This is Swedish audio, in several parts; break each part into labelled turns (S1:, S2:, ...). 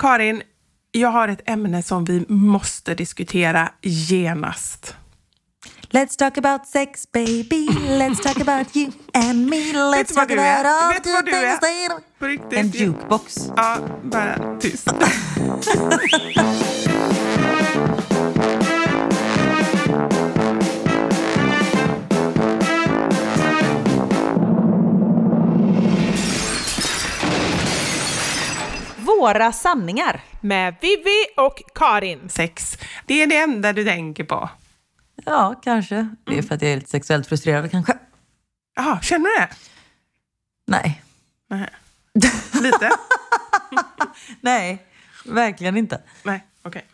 S1: Karin, jag har ett ämne som vi måste diskutera genast.
S2: Let's talk about sex baby, let's talk about you and me, let's talk about all
S1: Vet
S2: the things that...
S1: På riktigt.
S2: En jukebox.
S1: Ja, bara tyst.
S3: Våra sanningar.
S4: Med Vivi och Karin.
S1: Sex, det är det enda du tänker på.
S2: Ja, kanske. Det är för att jag är lite sexuellt frustrerad kanske.
S1: Jaha, känner du det?
S2: Nej.
S1: Nej. Lite?
S2: Nej, verkligen inte.
S1: Nej, okej.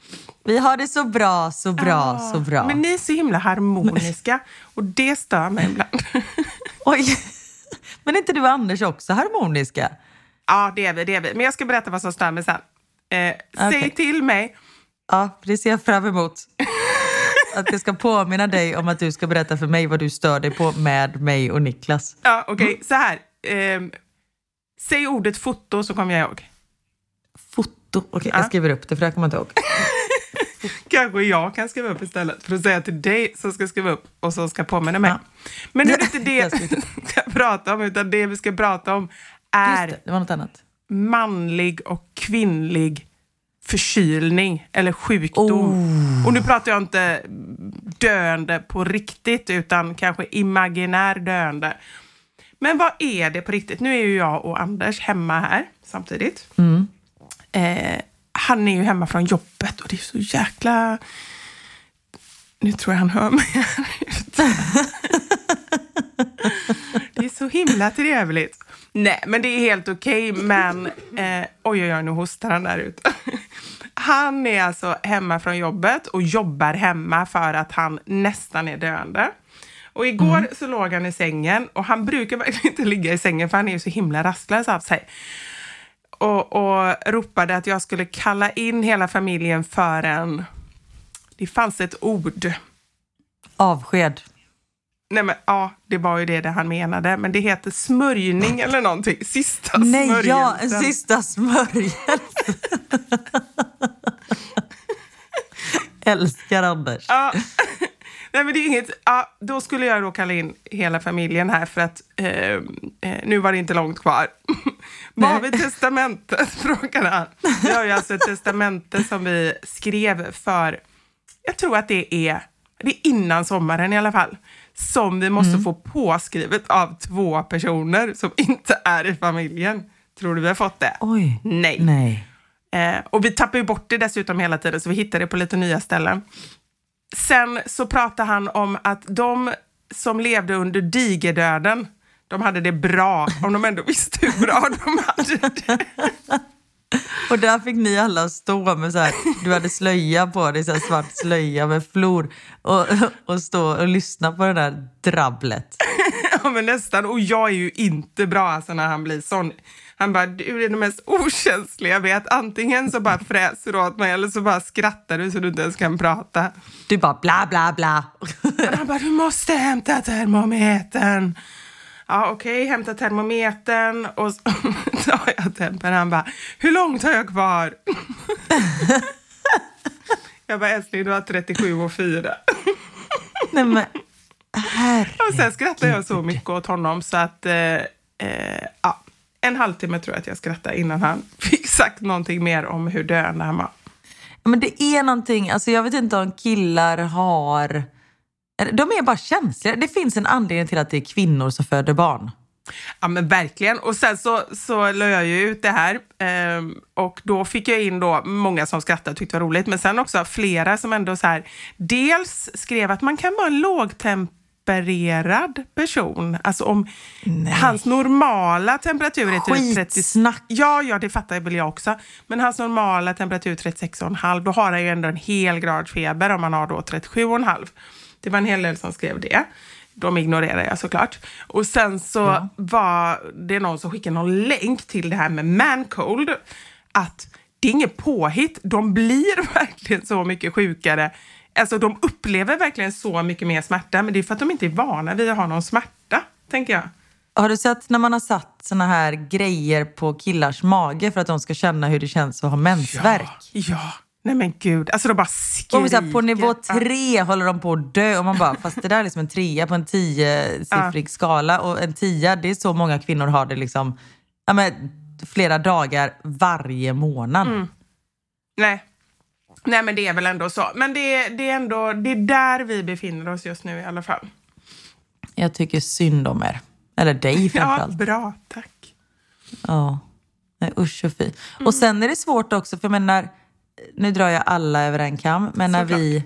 S2: Vi har det så bra, så bra,
S1: Ah,
S2: så bra.
S1: Men ni är så himla harmoniska och det stör mig ibland.
S2: Oj. Men är inte du och Anders också harmoniska?
S1: Ja, det är vi, det är vi. Men jag ska berätta vad som stör mig sen. Eh, Säg
S2: Okej.
S1: till mig.
S2: Ja, det ser jag fram emot. Att jag ska påminna dig om att du ska berätta för mig vad du stör dig på med mig och Niklas.
S1: Ja, okej,
S2: Mm.
S1: så här. Ehm, säg ordet foto så kommer jag ihåg.
S2: Foto. Okej,
S1: Ja.
S2: jag skriver upp det för det här kommer jag inte ihåg.
S1: Kanske jag kan skriva upp istället för att säga till dig som ska skriva upp och som ska påminna mig.
S2: Ja.
S1: Men nu är det inte det vi ska prata om, utan det vi ska prata om är
S2: det, det var något annat.
S1: manlig och kvinnlig förkylning eller sjukdom.
S2: Oh.
S1: Och nu pratar jag inte döende på riktigt, utan kanske imaginär döende. Men vad är det på riktigt? Nu är ju jag och Anders hemma här samtidigt.
S2: Mm.
S1: Eh, han är ju hemma från jobbet och det är så jäkla... Nu tror jag han hör mig här ute. Det är så himla trevligt. Nej, men det är helt okej, men... Eh, oj, oj, oj, nu hostar han där ute. Han är alltså hemma från jobbet och jobbar hemma för att han nästan är döende. Och igår så låg han i sängen och han brukar verkligen inte ligga i sängen för han är ju så himla rastlös av sig. Och, och ropade att jag skulle kalla in hela familjen för en... Det fanns ett ord.
S2: Avsked.
S1: Nej men ja, det var ju det, det han menade. Men det heter smörjning eller någonting. Sista
S2: Nej, ja,
S1: smörjelsen.
S2: sista smörjelse. Älskar Anders.
S1: Ja. Nej men det är inget, ja, då skulle jag då kalla in hela familjen här för att eh, eh, nu var det inte långt kvar. Vad har vi testamentet? frågade han. Vi har ju alltså ett testamente som vi skrev för, jag tror att det är, det är innan sommaren i alla fall, som vi måste få påskrivet av två personer som inte är i familjen. Tror du vi har fått det?
S2: Oj.
S1: Nej.
S2: Nej.
S1: Eh, och vi tappar ju bort det dessutom hela tiden, så vi hittar det på lite nya ställen. Sen så pratar han om att de som levde under digerdöden, de hade det bra, om de ändå visste hur bra de hade det.
S2: Och där fick ni alla stå med så här, du hade slöja på dig, så här svart slöja med flor och, och stå och lyssna på det där drabblet.
S1: Ja, men nästan. Och jag är ju inte bra alltså, när han blir sån. Han bara, du är det mest okänsliga jag vet. Antingen så bara fräser du åt mig eller så bara skrattar du så du inte ens kan prata.
S2: Du bara bla bla bla.
S1: Men han bara, du måste hämta termometern. Ja, okej, hämta termometern och så tar jag tempen. Han bara, hur långt har jag kvar? jag bara, älskling, du har 37 och 4.
S2: Nej men herre.
S1: Och sen skrattade jag så mycket åt honom så att, eh, eh, ja, en halvtimme tror jag att jag skrattade innan han fick sagt någonting mer om hur döende han var.
S2: Men det är någonting, alltså jag vet inte om killar har... De är bara känsliga. Det finns en anledning till att det är kvinnor som föder barn.
S1: Ja men verkligen. Och sen så, så la jag ju ut det här ehm, och då fick jag in då många som skrattade och tyckte det var roligt, men sen också flera som ändå så här, dels skrev att man kan vara en lågtempererad person, alltså om hans normala temperatur är typ 30...
S2: Skitsnack.
S1: Ja, ja, det fattar väl jag också. Men hans normala temperatur 36,5, då har han ju ändå en hel grad feber om man har då 37,5. Det var en hel del som skrev det. De ignorerar jag såklart. Och sen så var det någon som skickade någon länk till det här med mancold. Att det är inget påhitt. De blir verkligen så mycket sjukare. Alltså de upplever verkligen så mycket mer smärta. Men det är för att de inte är vana vid att ha någon smärta, tänker jag.
S2: Har du sett när man har satt såna här grejer på killars mage för att de ska känna hur det känns att ha mensvärk?
S1: Ja, ja. Nej men gud, alltså de bara skriker.
S2: Och så här, på nivå tre håller de på att dö och man bara, fast det där är liksom en trea på en tiosiffrig skala och en tia, det är så många kvinnor har det liksom, ja men flera dagar varje månad.
S1: Mm. Nej. Nej men det är väl ändå så. Men det, det är ändå, det är där vi befinner oss just nu i alla fall.
S2: Jag tycker synd om er. Eller dig
S1: Ja,
S2: framförallt.
S1: bra, tack.
S2: Ja. Nej, usch och fy. Och sen är det svårt också, för jag menar, nu drar jag alla över en kam, men när
S1: Såklart.
S2: vi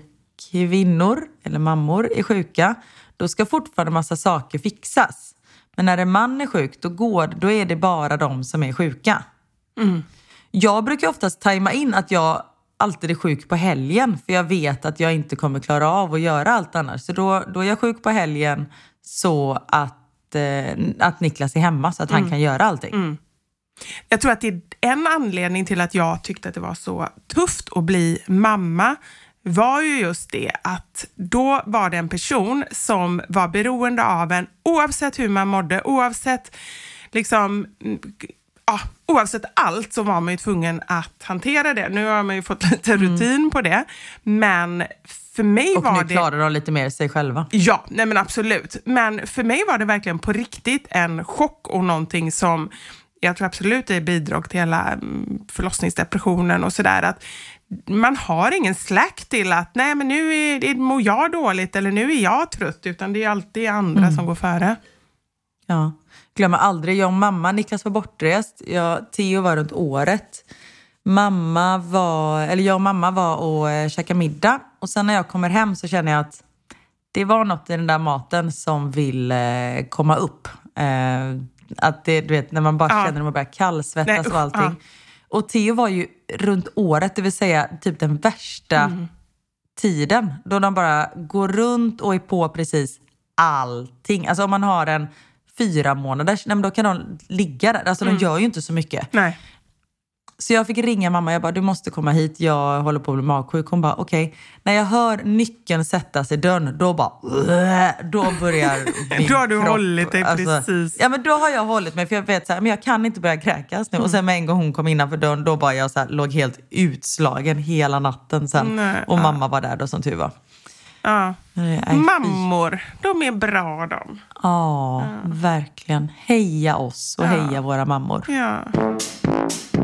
S2: kvinnor eller mammor är sjuka, då ska fortfarande massa saker fixas. Men när en man är sjuk, då, går, då är det bara de som är sjuka. Jag brukar oftast tajma in att jag alltid är sjuk på helgen, för jag vet att jag inte kommer klara av att göra allt annars. Så då, då är jag sjuk på helgen så att, eh, att Niklas är hemma, så att han kan göra allting.
S1: Jag tror att det är en anledning till att jag tyckte att det var så tufft att bli mamma var ju just det att då var det en person som var beroende av en oavsett hur man mådde, oavsett liksom mm, Ja, oavsett allt så var man ju tvungen att hantera det. Nu har man ju fått lite rutin på det, men för mig
S2: Och
S1: var
S2: nu
S1: det...
S2: klarar de lite mer sig själva.
S1: Ja, nej men absolut. Men för mig var det verkligen på riktigt en chock och någonting som jag tror absolut är bidrag till hela mm, förlossningsdepressionen och sådär. Att man har ingen slack till att nej men nu är, är, mår jag dåligt eller nu är jag trött, utan det är alltid andra som går före.
S2: Ja. Glömmer aldrig, jag och mamma, Niklas var bortrest, jag, Theo var runt året. Mamma var, eller jag och mamma var och eh, käkade middag och sen när jag kommer hem så känner jag att det var något i den där maten som vill eh, komma upp. Att det, du vet, när man bara
S1: Ja.
S2: känner att man börjar kallsvettas
S1: Nej,
S2: och
S1: usch,
S2: allting.
S1: ja.
S2: Och Theo var ju runt året, det vill säga typ den värsta
S1: Mm.
S2: tiden. Då de bara går runt och är på precis allting. Alltså om man har en fyra månaders, nej men då kan de ligga där. Alltså de gör ju inte så mycket.
S1: Nej.
S2: Så jag fick ringa mamma, jag bara du måste komma hit, jag håller på att bli magsjuk. Hon bara okej. När jag hör nyckeln sättas i dörren, då bara då börjar min
S1: Då har du
S2: kropp,
S1: hållit dig precis.
S2: Ja men då har jag hållit mig för jag vet så här, men jag kan inte börja kräkas nu. Och sen med en gång hon kom innanför dörren, då bara jag så här, låg helt utslagen hela natten sen.
S1: Nej,
S2: och
S1: ja.
S2: mamma var där då som tur var.
S1: Ja.
S2: Fy.
S1: Mammor, de är bra de.
S2: Ja, verkligen. Heja oss och heja våra mammor.
S1: Ja.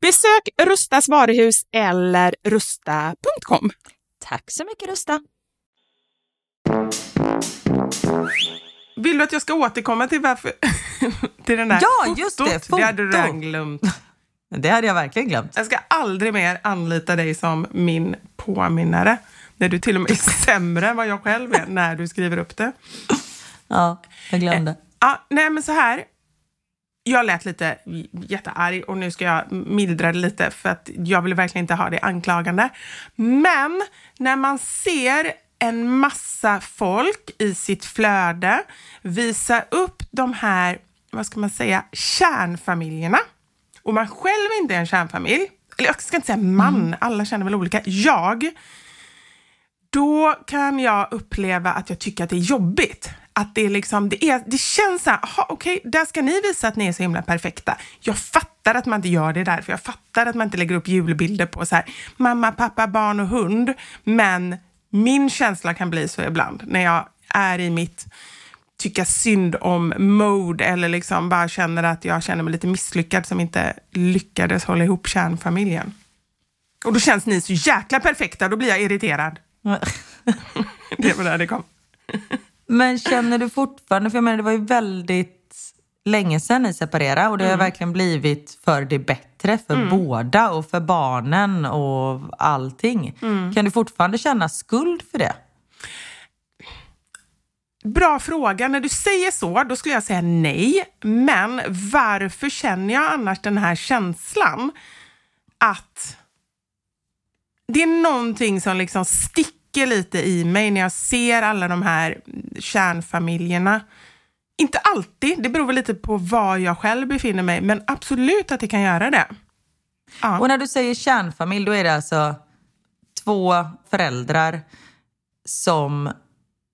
S1: Besök Rustas varuhus eller rusta.com.
S5: Tack så mycket Rusta.
S1: Vill du att jag ska återkomma till varför... till den där
S2: Ja,
S1: fotot?
S2: just det,
S1: Det hade du
S2: foto.
S1: redan glömt.
S2: Det hade jag verkligen glömt.
S1: Jag ska aldrig mer anlita dig som min påminnare. När du till och med är sämre än vad jag själv är när du skriver upp det.
S2: Ja, jag glömde.
S1: Ja, nej men så här. Jag lät lite jättearg och nu ska jag mildra det lite för att jag vill verkligen inte ha det anklagande. Men när man ser en massa folk i sitt flöde visa upp de här, vad ska man säga, kärnfamiljerna och man själv inte är en kärnfamilj, eller jag ska inte säga man, alla känner väl olika, jag, då kan jag uppleva att jag tycker att det är jobbigt. Att det, liksom, det, är, det känns så här, aha, okej, där ska ni visa att ni är så himla perfekta. Jag fattar att man inte gör det där, för jag fattar att man inte lägger upp julbilder på så här, mamma, pappa, barn och hund. Men min känsla kan bli så ibland när jag är i mitt tycka synd om mode eller liksom bara känner att jag känner mig lite misslyckad som inte lyckades hålla ihop kärnfamiljen. Och då känns ni så jäkla perfekta, då blir jag irriterad. Det var där det kom.
S2: Men känner du fortfarande, för jag menar det var ju väldigt länge sedan ni separerade och det har verkligen blivit för det bättre för båda och för barnen och allting. Kan du fortfarande känna skuld för det?
S1: Bra fråga. När du säger så, då skulle jag säga nej. Men varför känner jag annars den här känslan att det är någonting som liksom sticker lite i mig när jag ser alla de här kärnfamiljerna. Inte alltid, det beror väl lite på var jag själv befinner mig, men absolut att det kan göra det. Ja.
S2: Och när du säger kärnfamilj, då är det alltså två föräldrar som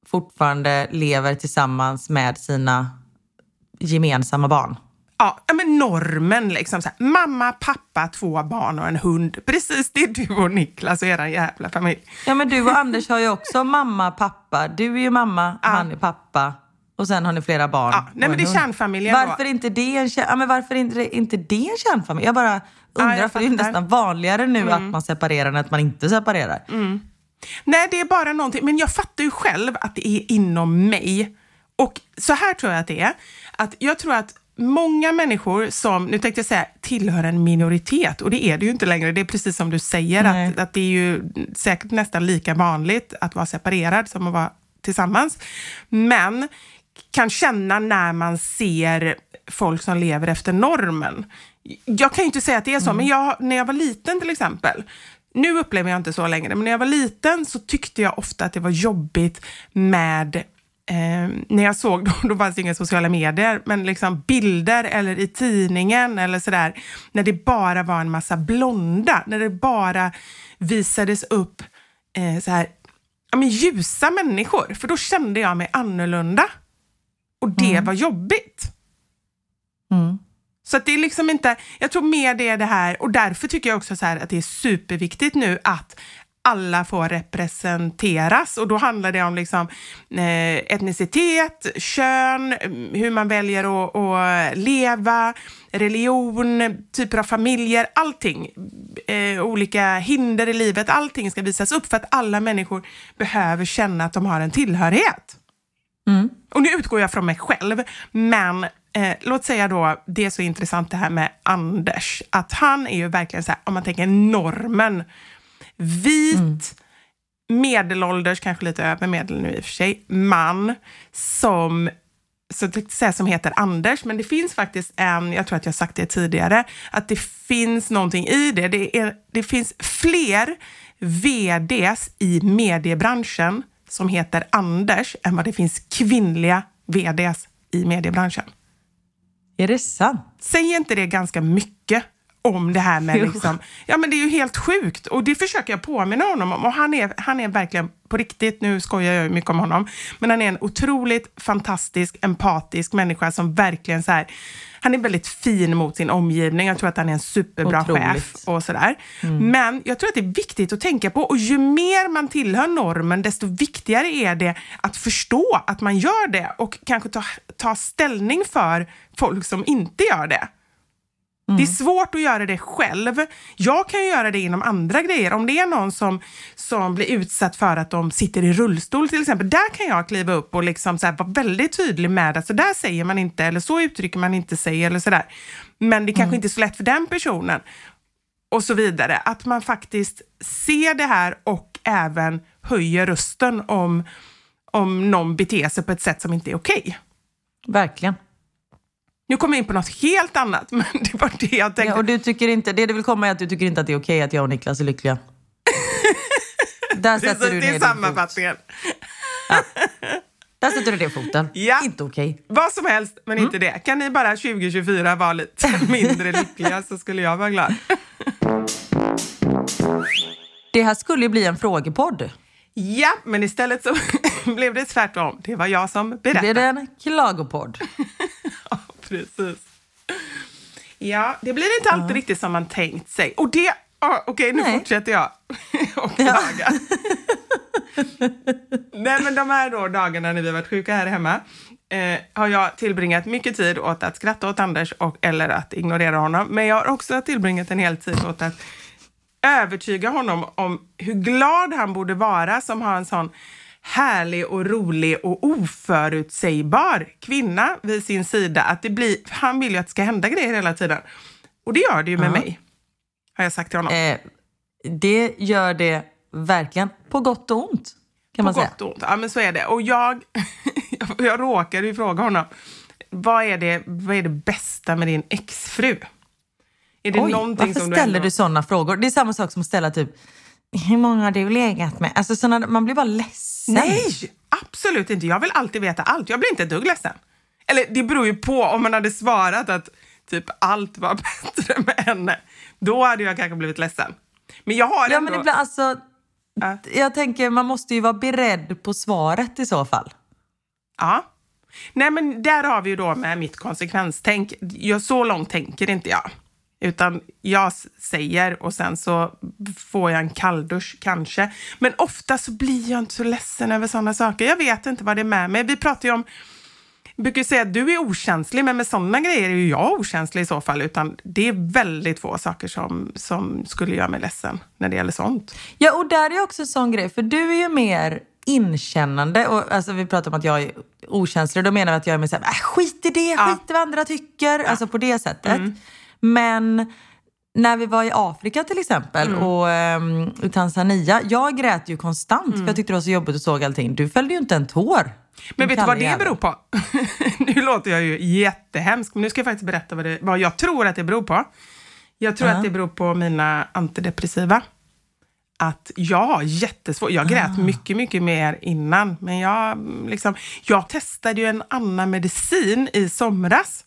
S2: fortfarande lever tillsammans med sina gemensamma barn.
S1: Ja, ja, men normen liksom. Så här, mamma, pappa, två barn och en hund. Precis det är du och Niklas och era jävla familj.
S2: Ja men du och Anders har ju också mamma, pappa. Du är ju mamma, han är pappa. Och sen har ni flera barn.
S1: Ja, nej, men
S2: en
S1: det är kärnfamiljen då.
S2: Varför inte det en, kär- ja, men varför inte, inte det en kärnfamilj? Jag bara undrar,
S1: jag
S2: för det är ju.
S1: Mm.
S2: nästan vanligare nu att man separerar än att man inte separerar.
S1: Nej, det är bara någonting. Men jag fattar ju själv att det är inom mig. Och så här tror jag att det är. Att jag tror att många människor som, nu tänkte jag säga, tillhör en minoritet. Och det är det ju inte längre. Det är precis som du säger,
S2: Nej.
S1: att, att det är ju säkert nästan lika vanligt att vara separerad som att vara tillsammans. Men kan känna när man ser folk som lever efter normen. Jag kan ju inte säga att det är så, men jag, när jag var liten till exempel, nu upplever jag inte så längre, men när jag var liten så tyckte jag ofta att det var jobbigt med Eh, när jag såg, då, då fanns det inga sociala medier, men liksom bilder eller i tidningen eller sådär, när det bara var en massa blonda, när det bara visades upp eh, så här, ja, men ljusa människor, för då kände jag mig annorlunda. Och det var jobbigt. Så att det är liksom inte, jag tror mer det är det här, och därför tycker jag också så här att det är superviktigt nu att alla får representeras och då handlar det om liksom, eh, etnicitet, kön, mm, hur man väljer att, att leva, religion, typer av familjer, allting. Eh, olika hinder i livet, allting ska visas upp för att alla människor behöver känna att de har en tillhörighet. Och nu utgår jag från mig själv, men eh, låt säga då, det är så intressant det här med Anders, att han är ju verkligen så här, om man tänker normen, vit, medelålders, kanske lite över medel nu i och för sig, man som så att säga, som heter Anders, men det finns faktiskt en, jag tror att jag sagt det tidigare, att det finns någonting i det. Det, är, det finns fler VDs i mediebranschen som heter Anders än vad det finns kvinnliga VDs i mediebranschen.
S2: Är det sant?
S1: Säger inte det ganska mycket om det här med liksom, ja men det är ju helt sjukt. Och det försöker jag påminna honom om. Och han är, han är verkligen på riktigt, nu skojar jag ju mycket om honom, men han är en otroligt fantastisk, empatisk människa som verkligen så här, han är väldigt fin mot sin omgivning, jag tror att han är en superbra
S2: Otroligt.
S1: chef och sådär. Men jag tror att det är viktigt att tänka på och ju mer man tillhör normen, desto viktigare är det att förstå att man gör det och kanske ta, ta ställning för folk som inte gör det. Det är svårt att göra det själv. Jag kan ju göra det inom andra grejer. Om det är någon som, som blir utsatt för att de sitter i rullstol till exempel, där kan jag kliva upp och liksom så här vara väldigt tydlig med att så där säger man inte eller så uttrycker man inte sig eller sådär. Men det kanske inte är så lätt för den personen och så vidare. Att man faktiskt ser det här och även höjer rösten om, om någon beter sig på ett sätt som inte är okej.
S2: Verkligen.
S1: Nu kommer jag in på något helt annat, men det var det jag tänkte.
S2: Ja, och du tycker inte, det du vill komma är att du tycker inte att det är okej att jag och Niklas är lyckliga. Där
S1: det, är,
S2: sätter du
S1: det
S2: ner
S1: är
S2: din fot.
S1: sammanfattningen.
S2: Där sätter du ner foten.
S1: Ja.
S2: Inte okej.
S1: Vad som helst, men inte det. Kan ni bara 2024 vara lite mindre lyckliga så skulle jag vara glad.
S2: Det här skulle ju bli en frågepodd.
S1: Ja, men istället så blev det tvärtom. Det var jag som
S2: Det
S1: berättade.
S2: blir en klagopodd.
S1: Ja, precis. Ja, det blir inte alltid riktigt som man tänkt sig. Och det... ja, Okej, nu
S2: Nej.
S1: fortsätter jag och klaga. Nej, men de här då dagarna när vi varit sjuka här hemma eh, har jag tillbringat mycket tid åt att skratta åt Anders och, eller att ignorera honom. Men jag har också tillbringat en hel tid åt att övertyga honom om hur glad han borde vara som har en sån härlig och rolig och oförutsägbar kvinna vid sin sida. Att det blir, han vill ju att det ska hända grejer hela tiden. Och det gör det ju med mig, har jag sagt till honom.
S2: Eh, det gör det verkligen på gott och ont. Kan man
S1: på
S2: säga.
S1: gott och ont. Ja, men så är det. Och jag, jag råkade ju fråga honom, vad är, det, vad är det bästa med din exfru? Är det
S2: Oj, varför
S1: som
S2: ställer
S1: ändå...
S2: du sådana frågor? Det är samma sak som att ställa typ, hur många har du legat med? Alltså såna, man blir bara ledsen.
S1: Nej, absolut inte. Jag vill alltid veta allt. Jag blir inte ett dugg ledsen. Eller det beror ju på om man hade svarat att typ allt var bättre med henne. Då hade jag kanske blivit ledsen. Men jag har
S2: Ja,
S1: ändå...
S2: men ibland, alltså,
S1: Ja.
S2: jag tänker man måste ju vara beredd på svaret i så fall.
S1: Ja. Nej, men där har vi ju då med mitt konsekvenstänk. Jag, så långt tänker inte jag. Utan jag säger och sen så får jag en kalldusch kanske. Men ofta så blir jag inte så ledsen över sådana saker. Jag vet inte vad det är med mig. Vi pratar ju om jag brukar säga att du är okänslig, men med sådana grejer är ju jag okänslig i så fall. Utan det är väldigt få saker som, som skulle göra mig ledsen när det gäller sånt.
S2: Ja, och där är också en sån grej, för du är ju mer inkännande. Och, alltså, vi pratar om att jag är okänslig, då menar vi att jag är mer såhär, äh, skit i det,
S1: Ja.
S2: skit i vad andra tycker. Alltså på det sättet. Men när vi var i Afrika till exempel och ehm, i Tanzania, jag grät ju konstant för jag tyckte det var så jobbigt och såg allting. Du fällde ju inte en tår.
S1: Men vet du vad det
S2: jävel.
S1: beror på? nu låter jag ju jättehemsk, men nu ska jag faktiskt berätta vad, det, vad jag tror att det beror på. Jag tror
S2: Ja.
S1: att det beror på mina antidepressiva. Att jag har jättesvårt, jag grät
S2: Ah.
S1: mycket, mycket mer innan, men jag, mm, liksom, jag testade ju en annan medicin i somras.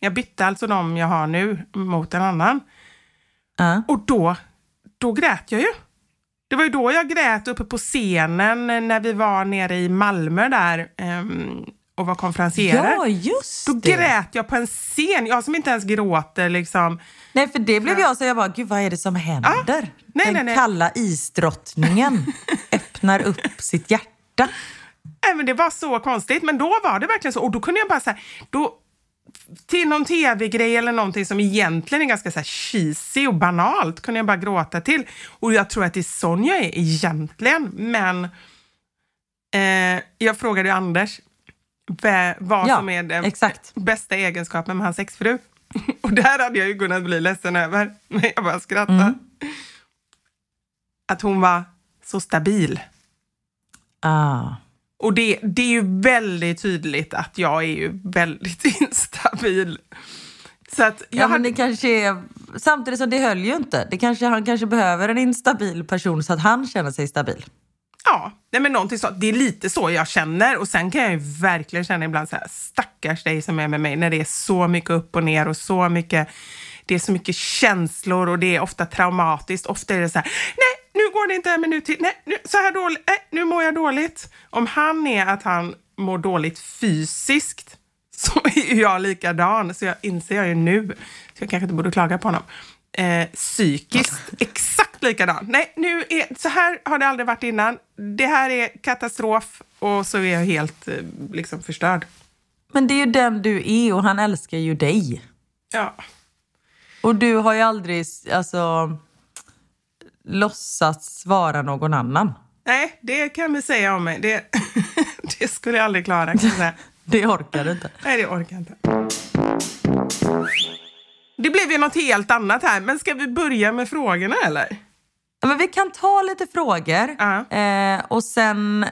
S1: Jag bytte alltså de jag har nu mot en annan.
S2: Ja.
S1: Och då, då grät jag ju. Det var ju då jag grät uppe på scenen när vi var nere i Malmö där ehm, och var konferencierare.
S2: Ja, just
S1: då
S2: det.
S1: grät jag på en scen. Jag som inte ens gråter liksom.
S2: Nej, för det blev jag så jag bara, gud vad är det som händer?
S1: Nej,
S2: Den
S1: nej, nej.
S2: kalla isdrottningen öppnar upp sitt hjärta.
S1: Nej, men det var så konstigt, men då var det verkligen så. Och då kunde jag bara säga, då till någon tv-grej eller någonting som egentligen är ganska så här cheesy och banalt kunde jag bara gråta till. Och jag tror att det är sån jag är egentligen, men eh, jag frågade ju Anders vad
S2: Ja,
S1: som är den
S2: exakt.
S1: bästa egenskapen med hans exfru. Och där hade jag ju kunnat bli ledsen över, men jag bara skrattade.
S2: Mm.
S1: Att hon var så stabil.
S2: Ah.
S1: Och det, det är ju väldigt tydligt att jag är ju väldigt instabil. Så att jag
S2: Ja, men det kanske är... Samtidigt som det höll ju inte. Det kanske, han kanske behöver en instabil person så att han känner sig stabil.
S1: ja, nej men någonting så. Det är lite så jag känner. Och sen kan jag ju verkligen känna ibland så här, stackars dig som är med mig, när det är så mycket upp och ner och så mycket, det är så mycket känslor och det är ofta traumatiskt. Ofta är det så här, nej, nu går det inte, men nu till, nej, nu, så här dåligt, nej, nu mår jag dåligt. Om han är att han mår dåligt fysiskt, så är jag likadan. Så jag inser jag ju nu, så jag kanske inte borde klaga på honom. Eh, psykiskt, exakt likadan. Nej, nu är, så här har det aldrig varit innan. Det här är katastrof och så är jag helt eh, liksom förstörd.
S2: Men det är ju den du är och han älskar ju dig.
S1: Ja.
S2: Och du har ju aldrig alltså, låtsats vara någon annan.
S1: Nej, det kan vi säga om mig. Det, det skulle jag aldrig klara. Jag.
S2: Det orkar du inte.
S1: Nej, det orkar jag inte. Det blev ju något helt annat här, men ska vi börja med frågorna eller?
S2: Ja, Men vi kan ta lite frågor
S1: Ja.
S2: eh, och sen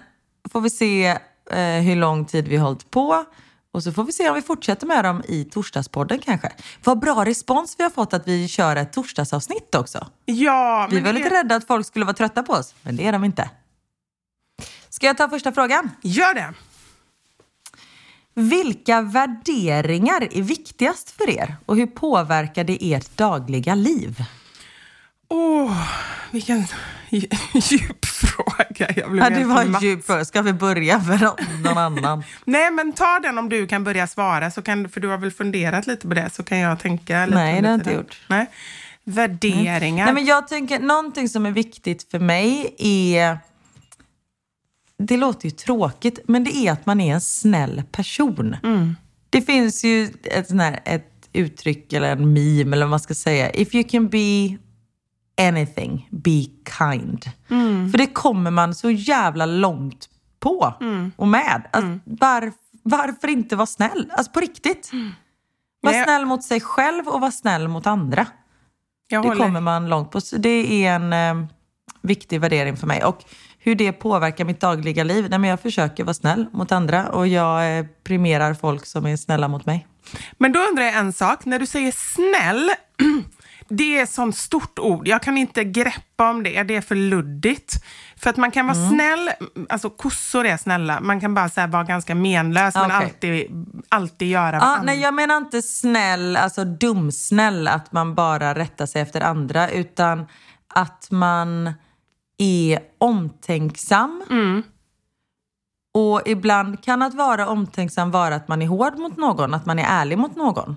S2: får vi se eh, hur lång tid vi har hållit på. Och så får vi se om vi fortsätter med dem i torsdagspodden kanske. Vad bra respons vi har fått att vi kör ett torsdagsavsnitt också.
S1: Ja,
S2: Vi var
S1: det-
S2: lite rädda att folk skulle vara trötta på oss, men det är de inte. Ska jag ta första frågan?
S1: Gör det.
S2: Vilka värderingar är viktigast för er och hur påverkar det ert dagliga liv?
S1: Åh, vilken djup fråga. Jag blev
S2: Ja, det var
S1: matt.
S2: djupt för. Ska vi börja med någon annan?
S1: Nej, men ta den om du kan börja svara, så kan, för du har väl funderat lite på det, så kan jag tänka lite
S2: Nej, det har jag inte gjort.
S1: Nej. Värderingar.
S2: Nej, men jag tänker, någonting som är viktigt för mig är... Det låter ju tråkigt, men det är att man är en snäll person. Det finns ju ett, sån här, ett uttryck eller en meme eller vad man ska säga. If you can be anything, be kind. För det kommer man så jävla långt på och med. Alltså, var, varför inte vara snäll? Alltså på riktigt. Var
S1: Nej, jag-
S2: snäll mot sig själv och var snäll mot andra.
S1: jag
S2: Det
S1: håller.
S2: kommer man långt på. Så det är en eh, viktig värdering för mig. Och hur det påverkar mitt dagliga liv? Nej, men jag försöker vara snäll mot andra och jag eh, premierar folk som är snälla mot mig.
S1: Men då undrar jag en sak. När du säger snäll, det är ett sånt stort ord. Jag kan inte greppa om det. Det är för luddigt. För att man kan
S2: Mm.
S1: vara snäll, alltså kossor är snälla. Man kan bara här, vara ganska menlös men
S2: Okej.
S1: alltid, alltid göra
S2: Ja, nej, jag menar inte snäll, alltså dumsnäll, att man bara rättar sig efter andra, utan att man är omtänksam. Och ibland kan att vara omtänksam vara att man är hård mot någon, att man är ärlig mot någon.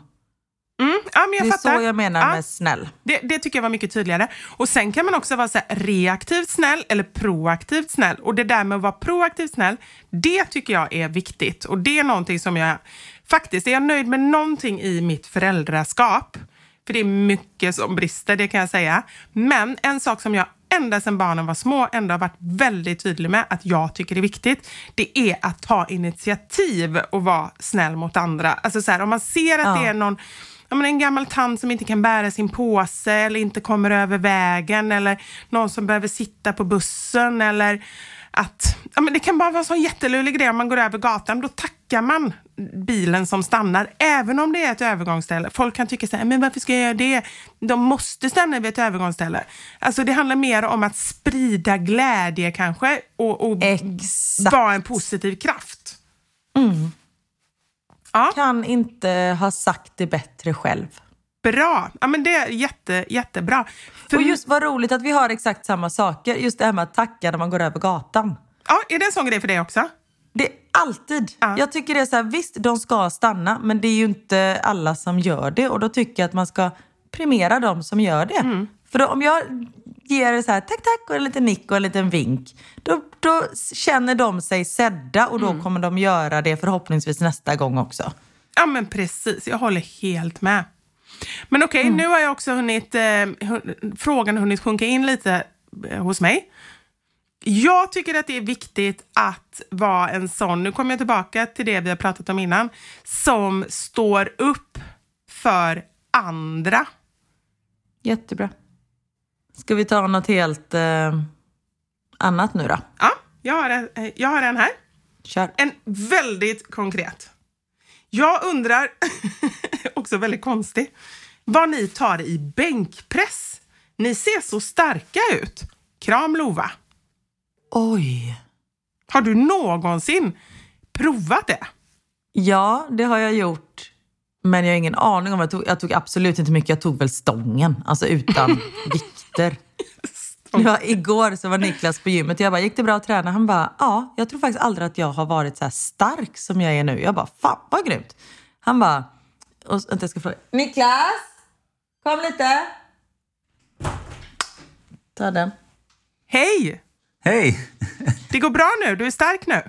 S1: Mm, ja, men jag
S2: det är
S1: fattar.
S2: så jag menar
S1: Ja.
S2: med snäll.
S1: Det, det tycker jag var mycket tydligare. Och Sen kan man också vara så här reaktivt snäll eller proaktivt snäll. Och Det där med att vara proaktivt snäll, det tycker jag är viktigt. Och Det är någonting som jag... Faktiskt är jag nöjd med någonting i mitt föräldraskap. För det är mycket som brister, det kan jag säga. Men en sak som jag ända sedan barnen var små ändå har varit väldigt tydlig med att jag tycker är viktigt, det är att ta initiativ och vara snäll mot andra. Alltså så här, om man ser att
S2: Ja.
S1: det är någon ja, men en gammal tant som inte kan bära sin påse eller inte kommer över vägen eller någon som behöver sitta på bussen eller att ja, men det kan bara vara en sån jättelulig grej om man går över gatan. Då tackar man bilen som stannar, även om det är ett övergångsställe. Folk kan tycka så här, men varför ska jag göra det? De måste stanna vid ett övergångsställe. Alltså det handlar mer om att sprida glädje kanske och, och vara en positiv kraft. Ja.
S2: Kan inte ha sagt det bättre själv.
S1: Bra! Ja, men det är jätte, jättebra. För
S2: Och just vad roligt att vi har exakt samma saker. Just det här med att tacka när man går över gatan.
S1: Ja, är det en sån grej för dig också?
S2: Det är alltid.
S1: Ja.
S2: Jag tycker det är så här, visst de ska stanna, men det är ju inte alla som gör det. Och då tycker jag att man ska premiera de som gör det.
S1: Mm.
S2: För då, om jag ger det så här, tack tack och en liten nick och en liten vink, då, då känner de sig sedda och då
S1: Mm.
S2: kommer de göra det förhoppningsvis nästa gång också.
S1: Ja, men precis. Jag håller helt med. Men okej, nu har jag också hunnit, eh, frågan har hunnit sjunka in lite eh, hos mig. Jag tycker att det är viktigt att vara en sån, nu kommer jag tillbaka till det vi har pratat om innan, som står upp för andra.
S2: Jättebra. Ska vi ta något helt eh, annat nu då?
S1: Ja, jag har, en- eh, jag har en här.
S2: Kör.
S1: En väldigt konkret. Jag undrar, också väldigt konstig, vad ni tar i bänkpress. Ni ser så starka ut. Kram Lova.
S2: Oj.
S1: Har du någonsin provat det?
S2: Ja, det har jag gjort. Men jag har ingen aning om vad jag tog. Jag tog absolut inte mycket. Jag tog väl stången, alltså utan vikter. Ja, igår så var Niklas på gymmet och jag bara, gick det bra att träna? Han bara, ja, jag tror faktiskt aldrig att jag har varit så här stark som jag är nu. Jag bara, fan vad grymt. Han bara, och, vänta jag ska fråga. Niklas! Kom lite! Ta den.
S1: Hej!
S6: Hej!
S1: Det går bra nu? Du är stark nu?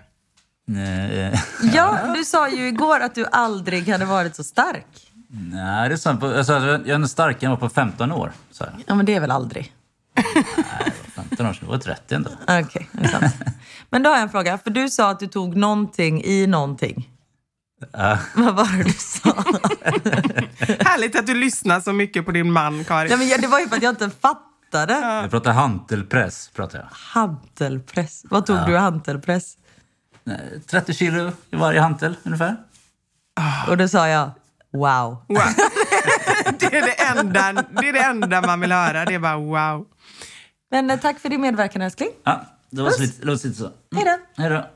S6: Eh,
S2: Ja, du sa ju igår att du aldrig hade varit så stark.
S6: Nej, det är sant. Alltså, jag är starkare än jag var på 15 år. Så här.
S2: Ja, men det är väl aldrig?
S6: Nej, det var 15 år sedan. Jag var 30 ändå.
S2: Okej, det är sant. Men då har jag en fråga. För du sa att du tog någonting i någonting.
S6: Ja.
S2: Vad var det du sa?
S1: Härligt att du lyssnar så mycket på din man, Karin.
S2: Nej, men jag- det var ju för att jag inte fattade.
S6: Jag pratar hantelpress. Pratar jag.
S2: Hantelpress. Vad tog du i hantelpress?
S6: Nej, 30 kilo i varje hantel ungefär.
S2: Och då sa jag wow.
S1: Wow. det, är det, enda, det är det enda man vill höra. Det är bara wow.
S2: Men eh, tack för din medverkan älskling.
S6: Ja, det var lite, det låter lite så.
S2: Hej då.
S6: Hej då.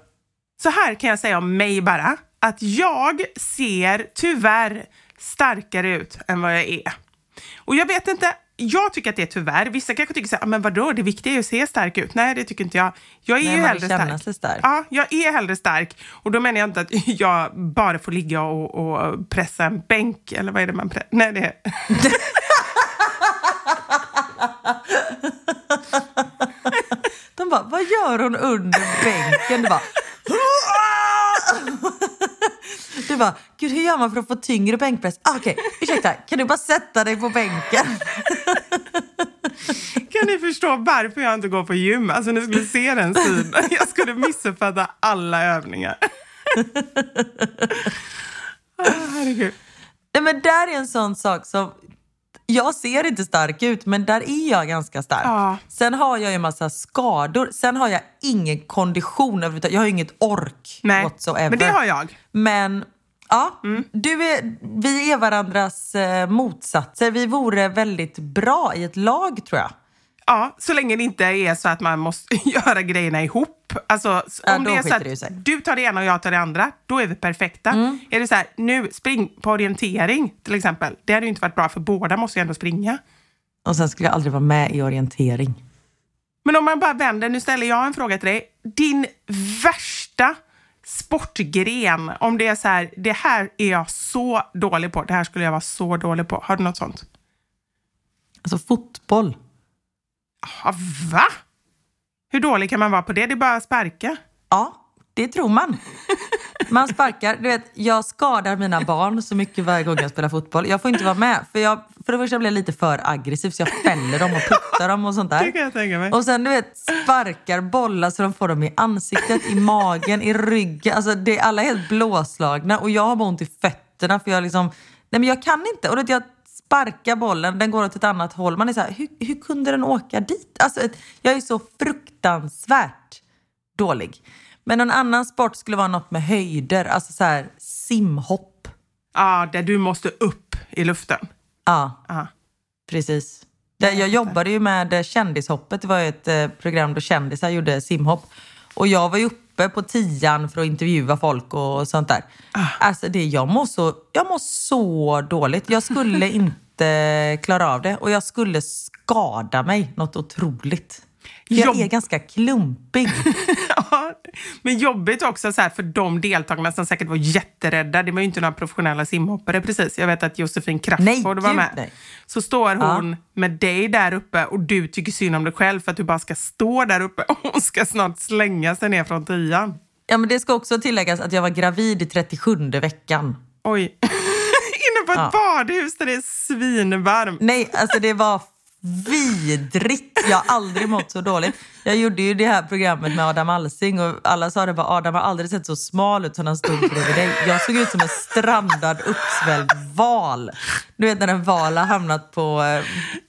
S1: Så här kan jag säga om mig bara. Att jag ser tyvärr starkare ut än vad jag är. Och jag vet inte, jag tycker att det är tyvärr. Vissa kanske tycker så här, "Ah, men vadå, det viktiga är ju att se stark ut. Nej, det tycker inte jag. Jag är
S2: Nej,
S1: ju hellre stark.
S2: stark.
S1: Ja, jag är hellre stark. Och då menar jag inte att jag bara får ligga och, och pressa en bänk, eller vad är det man pressar? Nej, det är...
S2: De bara, vad gör hon under bänken? Du bara, du bara, gud hur gör man för att få tyngre bänkpress? Ah, Okej, ursäkta, kan du bara sätta dig på bänken?
S1: Kan ni förstå varför jag inte går på gym? Alltså ni skulle se den synen. Jag skulle missuppfatta alla övningar. Ah, herregud.
S2: Nej, men där är en sån sak som... Jag ser inte stark ut, men där är jag ganska stark.
S1: Ja.
S2: Sen har jag ju en massa skador. Sen har jag ingen kondition överhuvudtaget. Jag har inget ork
S1: Nej,
S2: whatsoever.
S1: men det har jag.
S2: Men ja, du är, vi är varandras eh, motsatser. Vi vore väldigt bra i ett lag tror jag.
S1: Ja, så länge det inte är så att man måste göra grejerna ihop. Alltså,
S2: Ja,
S1: om det är så att
S2: det. Mm.
S1: du tar det ena och jag tar det andra, då är vi perfekta. Är det så här, nu spring på orientering till exempel. Det hade ju inte varit bra för båda måste ju ändå springa.
S2: Och sen skulle jag aldrig vara med i orientering.
S1: Men om man bara vänder, nu ställer jag en fråga till dig. Din värsta sportgren, om det är så här, det här är jag så dålig på, det här skulle jag vara så dålig på. Har du något sånt?
S2: Alltså fotboll.
S1: Ja, va? Hur dålig kan man vara på det? Det är bara att sparka.
S2: Ja, det tror man. Man sparkar. Du vet, jag skadar mina barn så mycket varje gång jag spelar fotboll. Jag får inte vara med. För, jag, för det första blir jag lite för aggressiv så jag fäller dem och puttar dem och sånt där.
S1: Det kan jag tänka mig.
S2: Och sen du vet, sparkar bollar så de får dem i ansiktet, i magen, i ryggen. Alltså det, alla är helt blåslagna och jag har bara ont i fötterna för jag liksom... Nej men jag kan inte. Och jag sparkar bollen, den går åt ett annat håll. Man är så här, hur, hur kunde den åka dit? Alltså jag är så fruktansvärt dålig. Men någon annan sport skulle vara något med höjder, alltså så här simhopp.
S1: Ja, där du måste upp i luften.
S2: Ja,
S1: Ja.
S2: precis. Det, jag jobbade ju med Kändishoppet, det var ett eh, program då kändisar gjorde simhopp. Och jag var ju uppe på tian för att intervjua folk och sånt där. Alltså det, jag, mår så, jag mår så dåligt. Jag skulle inte klara av det och jag skulle skada mig något otroligt. För Jag
S1: Jobb-
S2: är ganska klumpig.
S1: Ja, men jobbigt också så här för de deltagarna som säkert var jätterädda. Det var ju inte några professionella simhoppare precis. Jag vet att Josefin Crafoord var med.
S2: nej.
S1: Så står hon
S2: Ja.
S1: med dig där uppe och du tycker synd om dig själv för att du bara ska stå där uppe och hon ska snart slänga sig ner från tian.
S2: Ja, men det ska också tilläggas att jag var gravid i 37 veckan.
S1: Oj. Inne på ett
S2: Ja.
S1: badhus där det är svinvarmt.
S2: Nej, alltså det var vidrigt. Jag har aldrig mått så dåligt. Jag gjorde ju det här programmet med Adam Alsing och alla sa det bara Adam har aldrig sett så smal ut som han stod bredvid dig. Jag såg ut som en strandad uppsvälld val. Du vet när en val har hamnat på, eh,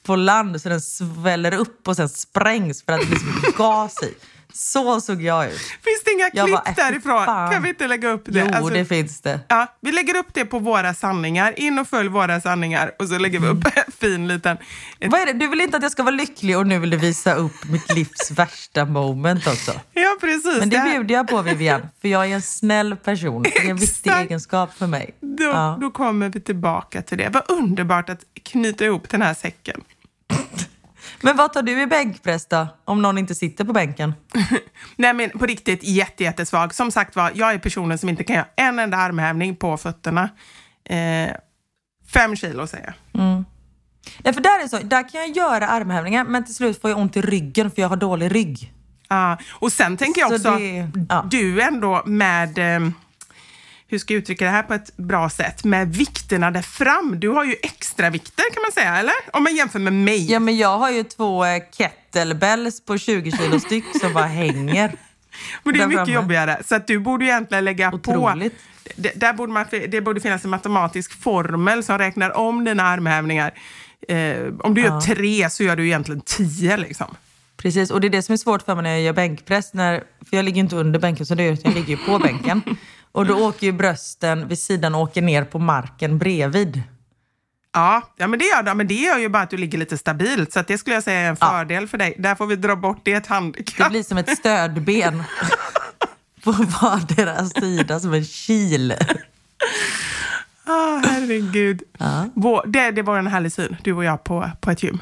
S2: på land så den sväller upp och sen sprängs för att det blir så mycket gas i. Så såg jag ut.
S1: Finns det inga
S2: Jag
S1: klipp
S2: bara,
S1: därifrån?
S2: fan.
S1: Kan vi inte lägga upp det?
S2: Jo,
S1: Alltså,
S2: det finns det.
S1: Ja, vi lägger upp det på våra sanningar. In och följ våra sanningar och så lägger vi upp en fin liten... ett-
S2: Vad är det? Du vill inte att jag ska vara lycklig och nu vill du visa upp mitt livs värsta moment också.
S1: Ja, precis.
S2: Men det
S1: här-
S2: bjuder jag på Vivian, för jag är en snäll person. Det är en viktig egenskap för mig.
S1: Då,
S2: Ja.
S1: då kommer vi tillbaka till det. Vad underbart att knyta ihop den här säcken.
S2: Men vad tar du i bänkpress då? Om någon inte sitter på bänken?
S1: Nej, men på riktigt jätte, jättesvag. Som sagt var, jag är personen som inte kan göra en enda armhävning på fötterna. Eh, fem kilo säger jag.
S2: Nej, för där, är så, där kan jag göra armhävningar men till slut får jag ont i ryggen för jag har dålig rygg.
S1: Ja, och sen tänker jag
S2: Så
S1: också,
S2: det- ja.
S1: du ändå med... Eh, hur ska jag uttrycka det här på ett bra sätt, med vikterna där fram. Du har ju extra vikter kan man säga, eller? Om man jämför med mig.
S5: Ja, men jag har ju två eh, kettlebells på 20 kilo styck som bara hänger.
S1: Men det är mycket
S5: framme.
S1: jobbigare. Så att du borde ju egentligen lägga
S5: Otroligt.
S1: på... Det, där borde man, det borde finnas en matematisk formel som räknar om dina armhävningar. Eh, om du gör tre så gör du egentligen tio. Liksom.
S5: Precis, och det är det som är svårt för mig när jag gör bänkpress. När, för jag ligger inte under bänken, så det gör, jag ligger på bänken. Och då åker ju brösten vid sidan och åker ner på marken bredvid.
S1: Ja, ja men, det gör, men det gör ju bara att du ligger lite stabilt. Så det skulle jag säga är en fördel för dig. Där får vi dra bort det ett
S5: Det
S1: handikapp.
S5: blir som ett stödben på vardera sida, som en kil.
S1: Ah, herregud. Vår, det, det var en härlig syn, du och jag på, på ett gym.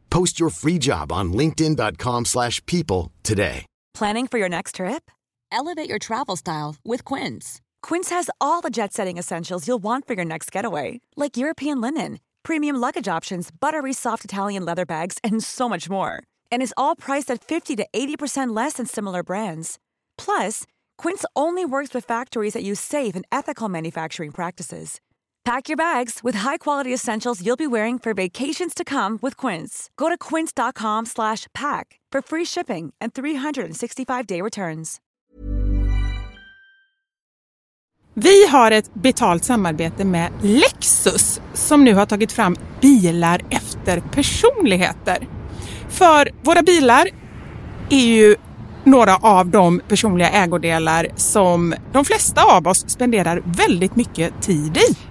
S7: Post your free job on linkedin.com/people slash people today.
S8: Planning for your next trip? Elevate your travel style with Quince. Quince has all the jet setting essentials you'll want for your next getaway, like European linen, premium luggage options, buttery soft Italian leather bags, and so much more. And is all priced at 50 to 80% less than similar brands. Plus, Quince only works with factories that use safe and ethical manufacturing practices. Pack your bags with high-quality essentials you'll be wearing for vacations to come with Quince. Go to quince.com slash pack for free shipping and 365-day returns.
S4: Vi har ett betalt samarbete med Lexus som nu har tagit fram bilar efter personligheter. För våra bilar är ju några av de personliga ägodelar som de flesta av oss spenderar väldigt mycket tid i.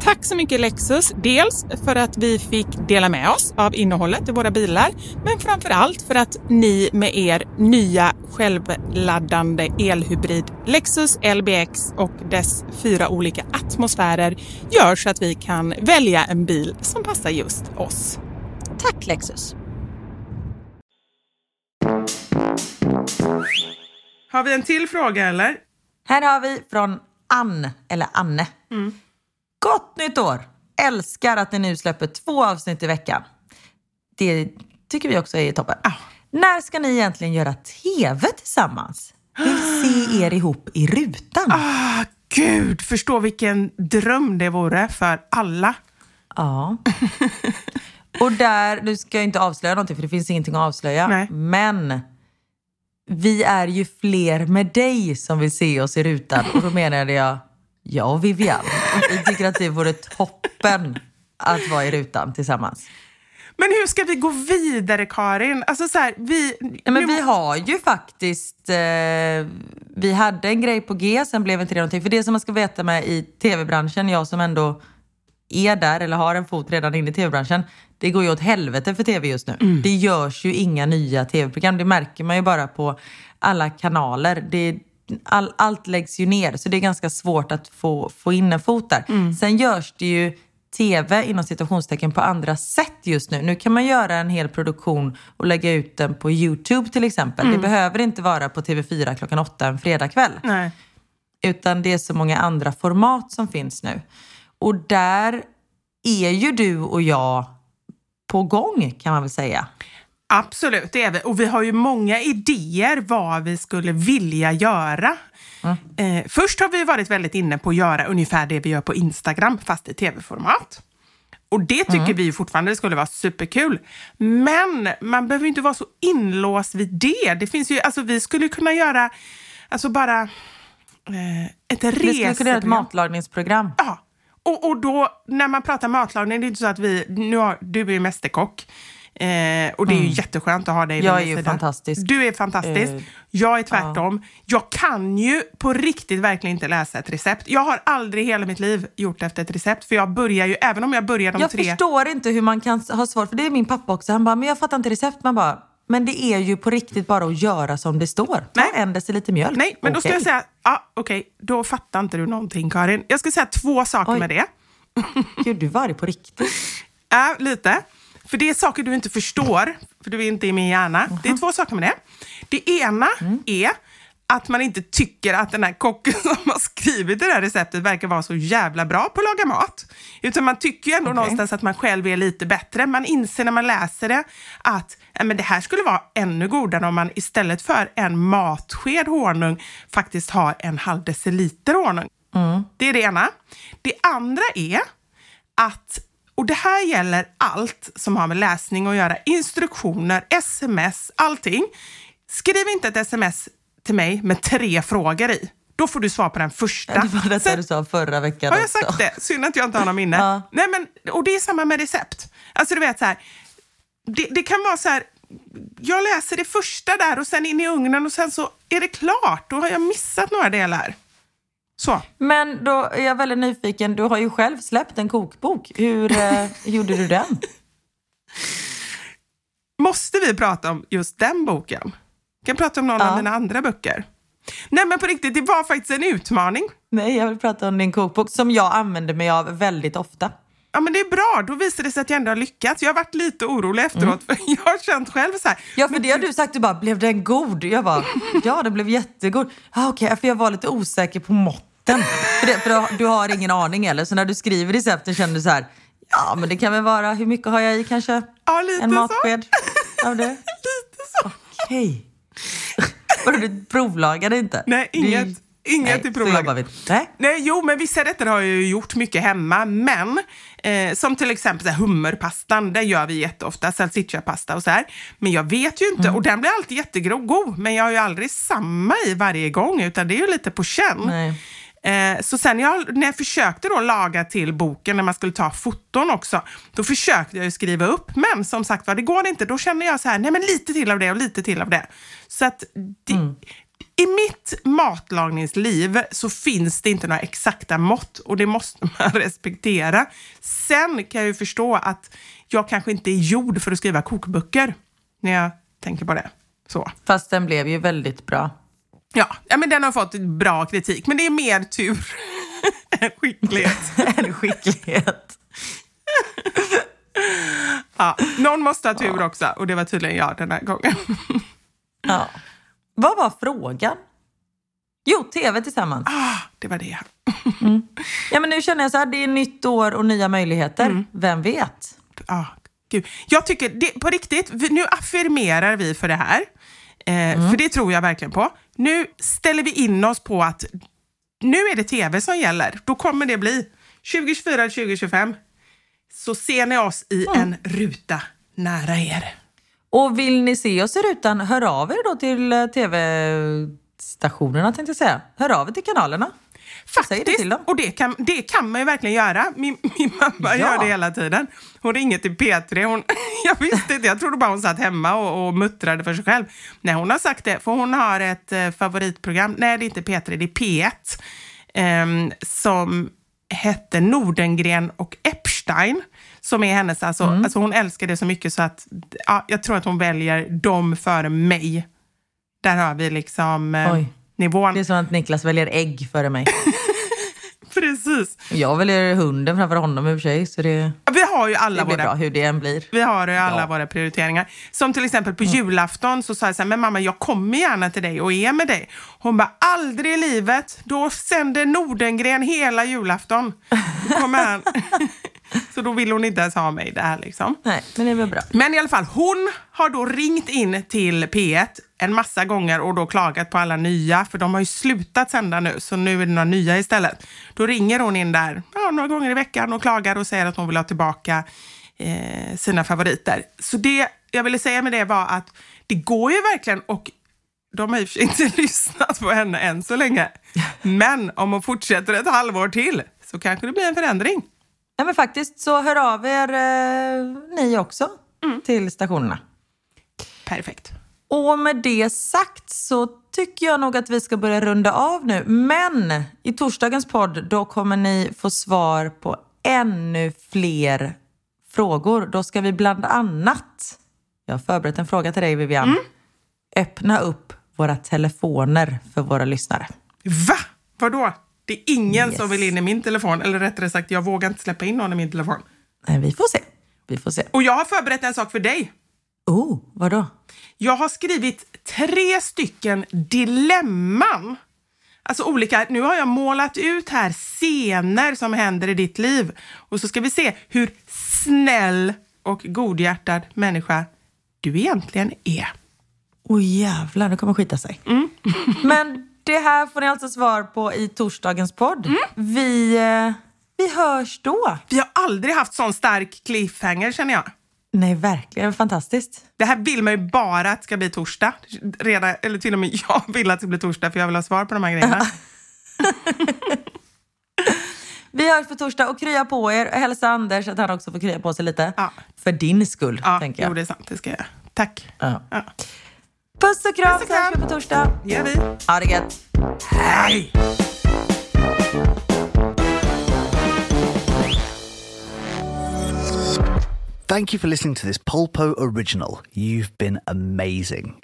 S4: Tack så mycket Lexus, dels för att vi fick dela med oss av innehållet i våra bilar, men framför allt för att ni med er nya självladdande elhybrid Lexus LBX och dess fyra olika atmosfärer gör så att vi kan välja en bil som passar just oss.
S5: Tack Lexus!
S1: Har vi en till fråga eller?
S2: Här har vi från Ann, eller Anne. Gott nytt år! Älskar att ni nu släpper två avsnitt i veckan. Det tycker vi också är toppen. När ska ni egentligen göra TV tillsammans? Vill se er ihop i rutan.
S1: Ah, gud, förstå vilken dröm det vore för alla.
S2: Ja. Och där, nu ska jag inte avslöja någonting för det finns ingenting att avslöja.
S1: Nej.
S2: Men vi är ju fler med dig som vill se oss i rutan. Och då menade jag, jag och Vivian. Vi tycker att det vore toppen att vara i rutan tillsammans.
S1: Men hur ska vi gå vidare Karin? Alltså så här, vi...
S2: Ja, men
S1: nu-
S2: vi har ju faktiskt, eh, vi hade en grej på G, sen blev inte det någonting. För det som man ska veta med i tv-branschen, jag som ändå är där eller har en fot redan inne i tv-branschen, det går ju åt helvete för tv just nu. Det görs ju inga nya tv-program, det märker man ju bara på alla kanaler. Det, all, allt läggs ju ner, så det är ganska svårt att få, få in en fot där. Sen görs det ju tv inom situationstecken på andra sätt just nu. Nu kan man göra en hel produktion och lägga ut den på Youtube till exempel. Det behöver inte vara på TV4 klockan åtta en fredagkväll. Utan det är så många andra format som finns nu. Och där är ju du och jag på gång kan man väl säga.
S1: Absolut, det är vi. Och vi har ju många idéer vad vi skulle vilja göra. Eh, först har vi varit väldigt inne på att göra ungefär det vi gör på Instagram, fast i tv-format. Och det tycker vi fortfarande skulle vara superkul. Men man behöver inte vara så inlåst vid det. Det finns ju, alltså vi skulle kunna göra, alltså bara eh, ett
S2: Vi skulle kunna göra ett
S1: reseprogram.
S2: matlagningsprogram.
S1: Ja, och, och då när man pratar matlagning, det är inte så att vi, nu har, du är mästerkock. Eh, och det är ju jätteskönt att ha dig vid
S2: Jag är ju
S1: sida.
S2: fantastisk.
S1: Du är fantastisk.
S2: Eh,
S1: jag är tvärtom. Jag kan ju på riktigt verkligen inte läsa ett recept. Jag har aldrig i hela mitt liv gjort efter ett recept. För jag börjar ju, även om jag börjar de
S2: Jag
S1: tre...
S2: förstår inte hur man kan ha svårt, för det är min pappa också. Han bara, men jag fattar inte recept. Man bara, men det är ju på riktigt bara att göra som det står. Ta
S1: Nej.
S2: en deciliter mjölk.
S1: Nej, men då ska jag säga, ja okej, då fattar inte du någonting Karin. Jag ska säga två saker
S2: Oj.
S1: med det.
S2: Gud, du var det på riktigt.
S1: Ja, lite. För det är saker du inte förstår, för du är inte i min hjärna. Det är två saker med det. Det ena är att man inte tycker att den här kocken som har skrivit det här receptet verkar vara så jävla bra på att laga mat. Utan man tycker ju ändå
S2: Okej.
S1: någonstans att man själv är lite bättre. Man inser när man läser det att men det här skulle vara ännu godare om man istället för en matsked honung faktiskt har en halv deciliter honung. Det är det ena. Det andra är att, och det här gäller allt som har med läsning att göra, instruktioner, sms, allting. Skriv inte ett sms till mig med tre frågor i. Då får du svar på den första.
S2: Det var detta
S1: Sen-
S2: du sa förra veckan
S1: har jag
S2: också.
S1: sagt det? Synd att jag inte har något minne.
S2: Ja.
S1: Nej, men, och det är samma med recept. Alltså du vet så här, det, det kan vara så här, jag läser det första där och sen in i ugnen och sen så är det klart. Då har jag missat några delar. Så.
S2: Men då är jag väldigt nyfiken. Du har ju själv släppt en kokbok. Hur eh, gjorde du den?
S1: Måste vi prata om just den boken? Vi kan prata om någon
S2: Ja.
S1: av mina andra böcker. Nej men på riktigt, det var faktiskt en utmaning.
S2: Nej, jag vill prata om din kokbok som jag använder mig av väldigt ofta.
S1: Ja men det är bra, då visar det sig att jag ändå har lyckats. Jag har varit lite orolig efteråt för jag har känt själv så här.
S2: Ja, för det har du sagt. Du bara, blev den god? Jag bara, ja den blev jättegod. Ah, Okej, för jag var lite osäker på måtten. För, det, för du, har- du har ingen aning eller? Så när du skriver recepten känner du så här, ja men det kan väl vara, hur mycket har jag i kanske?
S1: Ja, lite
S2: en
S1: så.
S2: matsked av det?
S1: Lite så.
S2: Okej. Vadå, du provlagade inte?
S1: Nej,
S2: Du-
S1: inget. Inget
S2: Nej,
S1: i
S2: så
S1: provlaget.
S2: Nej.
S1: Nej, jo, men vissa rätter har jag ju gjort mycket hemma, men eh, som till exempel så här, hummerpastan, det gör vi jätteofta, salsichapasta och så här. Men jag vet ju inte, och den blir alltid jättegod, men jag har ju aldrig samma i varje gång, utan det är ju lite på känn.
S2: Nej.
S1: Eh, så sen jag, när jag försökte då laga till boken, när man skulle ta foton också, då försökte jag ju skriva upp, men som sagt var, det går inte. Då känner jag så här, nej men lite till av det och lite till av det. Så att det, i mitt matlagningsliv så finns det inte några exakta mått och det måste man respektera. Sen kan jag ju förstå att jag kanske inte är gjord för att skriva kokböcker när jag tänker på det. Så.
S2: Fast den blev ju väldigt bra.
S1: Ja, ja men den har fått bra kritik, men det är mer tur än skicklighet.
S2: En skicklighet.
S1: Ja, någon måste ha tur också och det var tydligen jag den här gången.
S2: Ja. Vad var frågan? Jo, tv tillsammans.
S1: Ah, det var det.
S2: Ja, men nu känner jag så här, det är nytt år och nya möjligheter. Vem vet?
S1: Ah, gud. Jag tycker, det, på riktigt, vi, nu affirmerar vi för det här. Eh, För det tror jag verkligen på. Nu ställer vi in oss på att nu är det tv som gäller. Då kommer det bli 2024 eller 2025. Så ser ni oss i en ruta nära er.
S2: Och vill ni se oss i rutan, hör av er då till eh, tv-stationerna tänkte jag säga. Hör av er till kanalerna. Det
S1: Faktiskt,
S2: dem.
S1: och det kan, det kan man ju verkligen göra. Min, min mamma
S2: Ja.
S1: gör det hela tiden. Hon ringer till P3. Hon, jag visste inte, jag trodde bara hon satt hemma och, och muttrade för sig själv. Nej, hon har sagt det, för hon har ett eh, favoritprogram. Nej, det är inte P3, det är P1. ehm, som hette Nordengren och Epstein. Som är hennes, alltså,
S2: Mm.
S1: alltså hon älskar det så mycket så att ja, jag tror att hon väljer dem före mig. Där har vi liksom eh. Nivån.
S2: Det är som att Niklas väljer ägg före mig.
S1: Precis.
S2: Jag väljer hunden framför honom i och för sig. Så det,
S1: Vi har ju alla
S2: det blir
S1: våra
S2: bra hur det än blir.
S1: Vi har ju alla
S2: Ja.
S1: våra prioriteringar. Som till exempel på julafton så sa jag så här, men mamma jag kommer gärna till dig och är med dig. Hon bara, aldrig i livet. Då sänder Nordengren hela julafton. Då kommer han. så då vill hon inte ens ha mig där liksom.
S2: Nej, men det är väl bra.
S1: Men i alla fall, hon har då ringt in till P1 en massa gånger och då klagat på alla nya, för de har ju slutat sända nu, så nu är det några nya istället. Då ringer hon in där ja, några gånger i veckan och klagar och säger att hon vill ha tillbaka eh, sina favoriter. Så det jag ville säga med det var att det går ju verkligen och de har i och för sig inte lyssnat på henne än så länge. Men om hon fortsätter ett halvår till så kanske det blir en förändring.
S2: Ja, men faktiskt så hör av er eh, ni också till stationerna.
S1: Perfekt.
S2: Och med det sagt så tycker jag nog att vi ska börja runda av nu. Men i torsdagens podd då kommer ni få svar på ännu fler frågor. Då ska vi bland annat, jag har förberett en fråga till dig Vivian, öppna upp våra telefoner för våra lyssnare.
S1: Va? Vadå? Det är ingen
S2: Yes.
S1: som vill in i min telefon. Eller rättare sagt, jag vågar inte släppa in någon i min telefon.
S2: Nej, vi får se. Vi får se.
S1: Och jag har förberett en sak för dig.
S2: Oh, vadå?
S1: Jag har skrivit tre stycken dilemman. Alltså olika, nu har jag målat ut här scener som händer i ditt liv. Och så ska vi se hur snäll och godhjärtad människa du egentligen är.
S2: Åh oh, jävlar, det kommer skita sig.
S1: Mm.
S2: Men det här får ni alltså svar på i torsdagens podd.
S1: Mm.
S2: Vi, eh, vi hörs då.
S1: Vi har aldrig haft sån stark cliffhanger känner jag.
S2: Nej, verkligen. Fantastiskt.
S1: Det här vill man ju bara att det ska bli torsdag. Redan, eller till och med jag vill att det ska bli torsdag för jag vill ha svar på de här grejerna.
S2: Vi hörs på torsdag och krya på er. Hälsa Anders att han också får krya på sig lite.
S1: Ja.
S2: För din skull,
S1: Ja,
S2: tänker jag.
S1: jo, det är sant. Det ska jag. Tack.
S2: Ja.
S1: Ja.
S2: Puss och kram,
S1: Puss och
S2: så hörs vi på torsdag.
S1: Det gör vi.
S2: Ha det gött.
S1: Hej!
S9: Thank you for listening to this Polpo original. You've been amazing.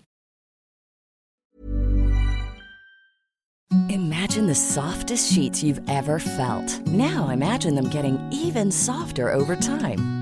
S10: Imagine the softest sheets you've ever felt. Now imagine them getting even softer over time.